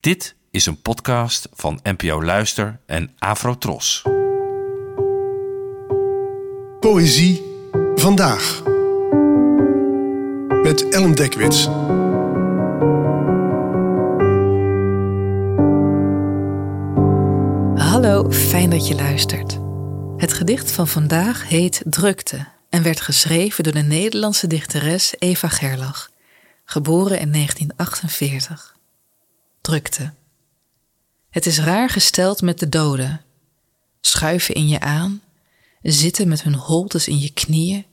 Dit is een podcast van NPO Luister en Afrotros. Poëzie vandaag. Met Ellen Dekwits. Hallo, fijn dat je luistert. Het gedicht van vandaag heet Drukte en werd geschreven door de Nederlandse dichteres Eva Gerlach, geboren in 1948. Drukte. Het is raar gesteld met de doden. Schuiven in je aan, zitten met hun holtes in je knieën,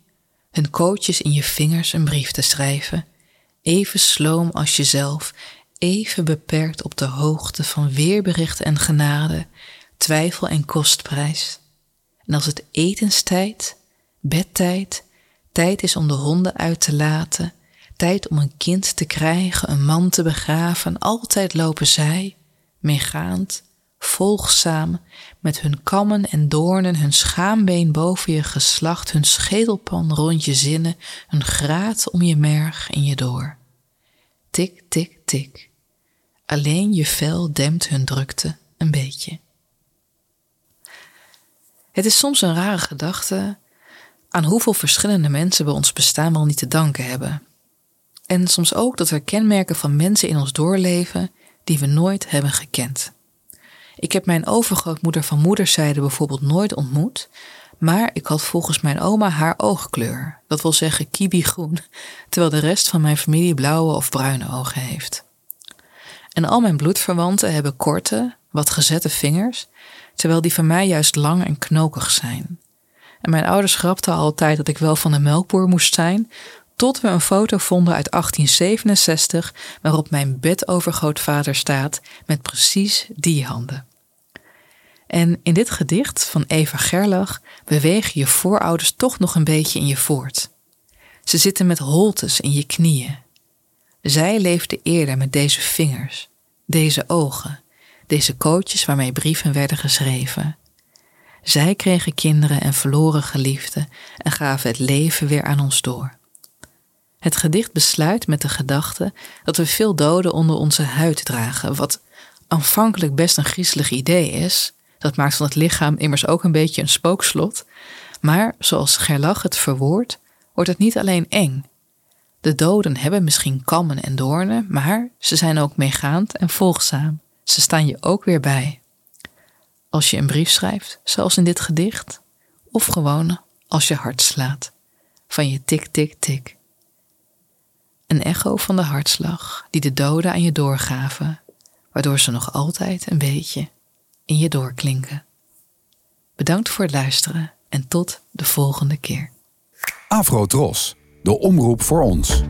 hun kootjes in je vingers een brief te schrijven, even sloom als jezelf, even beperkt op de hoogte van weerberichten en genade, twijfel en kostprijs. En als het etenstijd, bedtijd, tijd is om de honden uit te laten, tijd om een kind te krijgen, een man te begraven, altijd lopen zij, meegaand, volgzaam, met hun kammen en doornen, hun schaambeen boven je geslacht, hun schedelpan rond je zinnen, hun graat om je merg en je door. Tik, tik, tik. Alleen je vel dempt hun drukte een beetje. Het is soms een rare gedachte aan hoeveel verschillende mensen we ons bestaan wel niet te danken hebben. En soms ook dat er kenmerken van mensen in ons doorleven die we nooit hebben gekend. Ik heb mijn overgrootmoeder van moederszijde bijvoorbeeld nooit ontmoet, maar ik had volgens mijn oma haar oogkleur, dat wil zeggen kibigroen, terwijl de rest van mijn familie blauwe of bruine ogen heeft. En al mijn bloedverwanten hebben korte, wat gezette vingers, terwijl die van mij juist lang en knokig zijn. En mijn ouders grapten altijd dat ik wel van de melkboer moest zijn, tot we een foto vonden uit 1867 waarop mijn bedovergrootvader staat met precies die handen. En in dit gedicht van Eva Gerlach bewegen je voorouders toch nog een beetje in je voort. Ze zitten met holtes in je knieën. Zij leefden eerder met deze vingers, deze ogen, deze kootjes waarmee brieven werden geschreven. Zij kregen kinderen en verloren geliefden en gaven het leven weer aan ons door. Het gedicht besluit met de gedachte dat we veel doden onder onze huid dragen, wat aanvankelijk best een griezelig idee is. Dat maakt van het lichaam immers ook een beetje een spookslot. Maar zoals Gerlach het verwoordt, wordt het niet alleen eng. De doden hebben misschien kammen en doornen, maar ze zijn ook meegaand en volgzaam. Ze staan je ook weer bij. Als je een brief schrijft, zoals in dit gedicht, of gewoon als je hart slaat, van je tik, tik, tik. Echo van de hartslag die de doden aan je doorgaven, waardoor ze nog altijd een beetje in je doorklinken. Bedankt voor het luisteren en tot de volgende keer. Afro Tros, de omroep voor ons.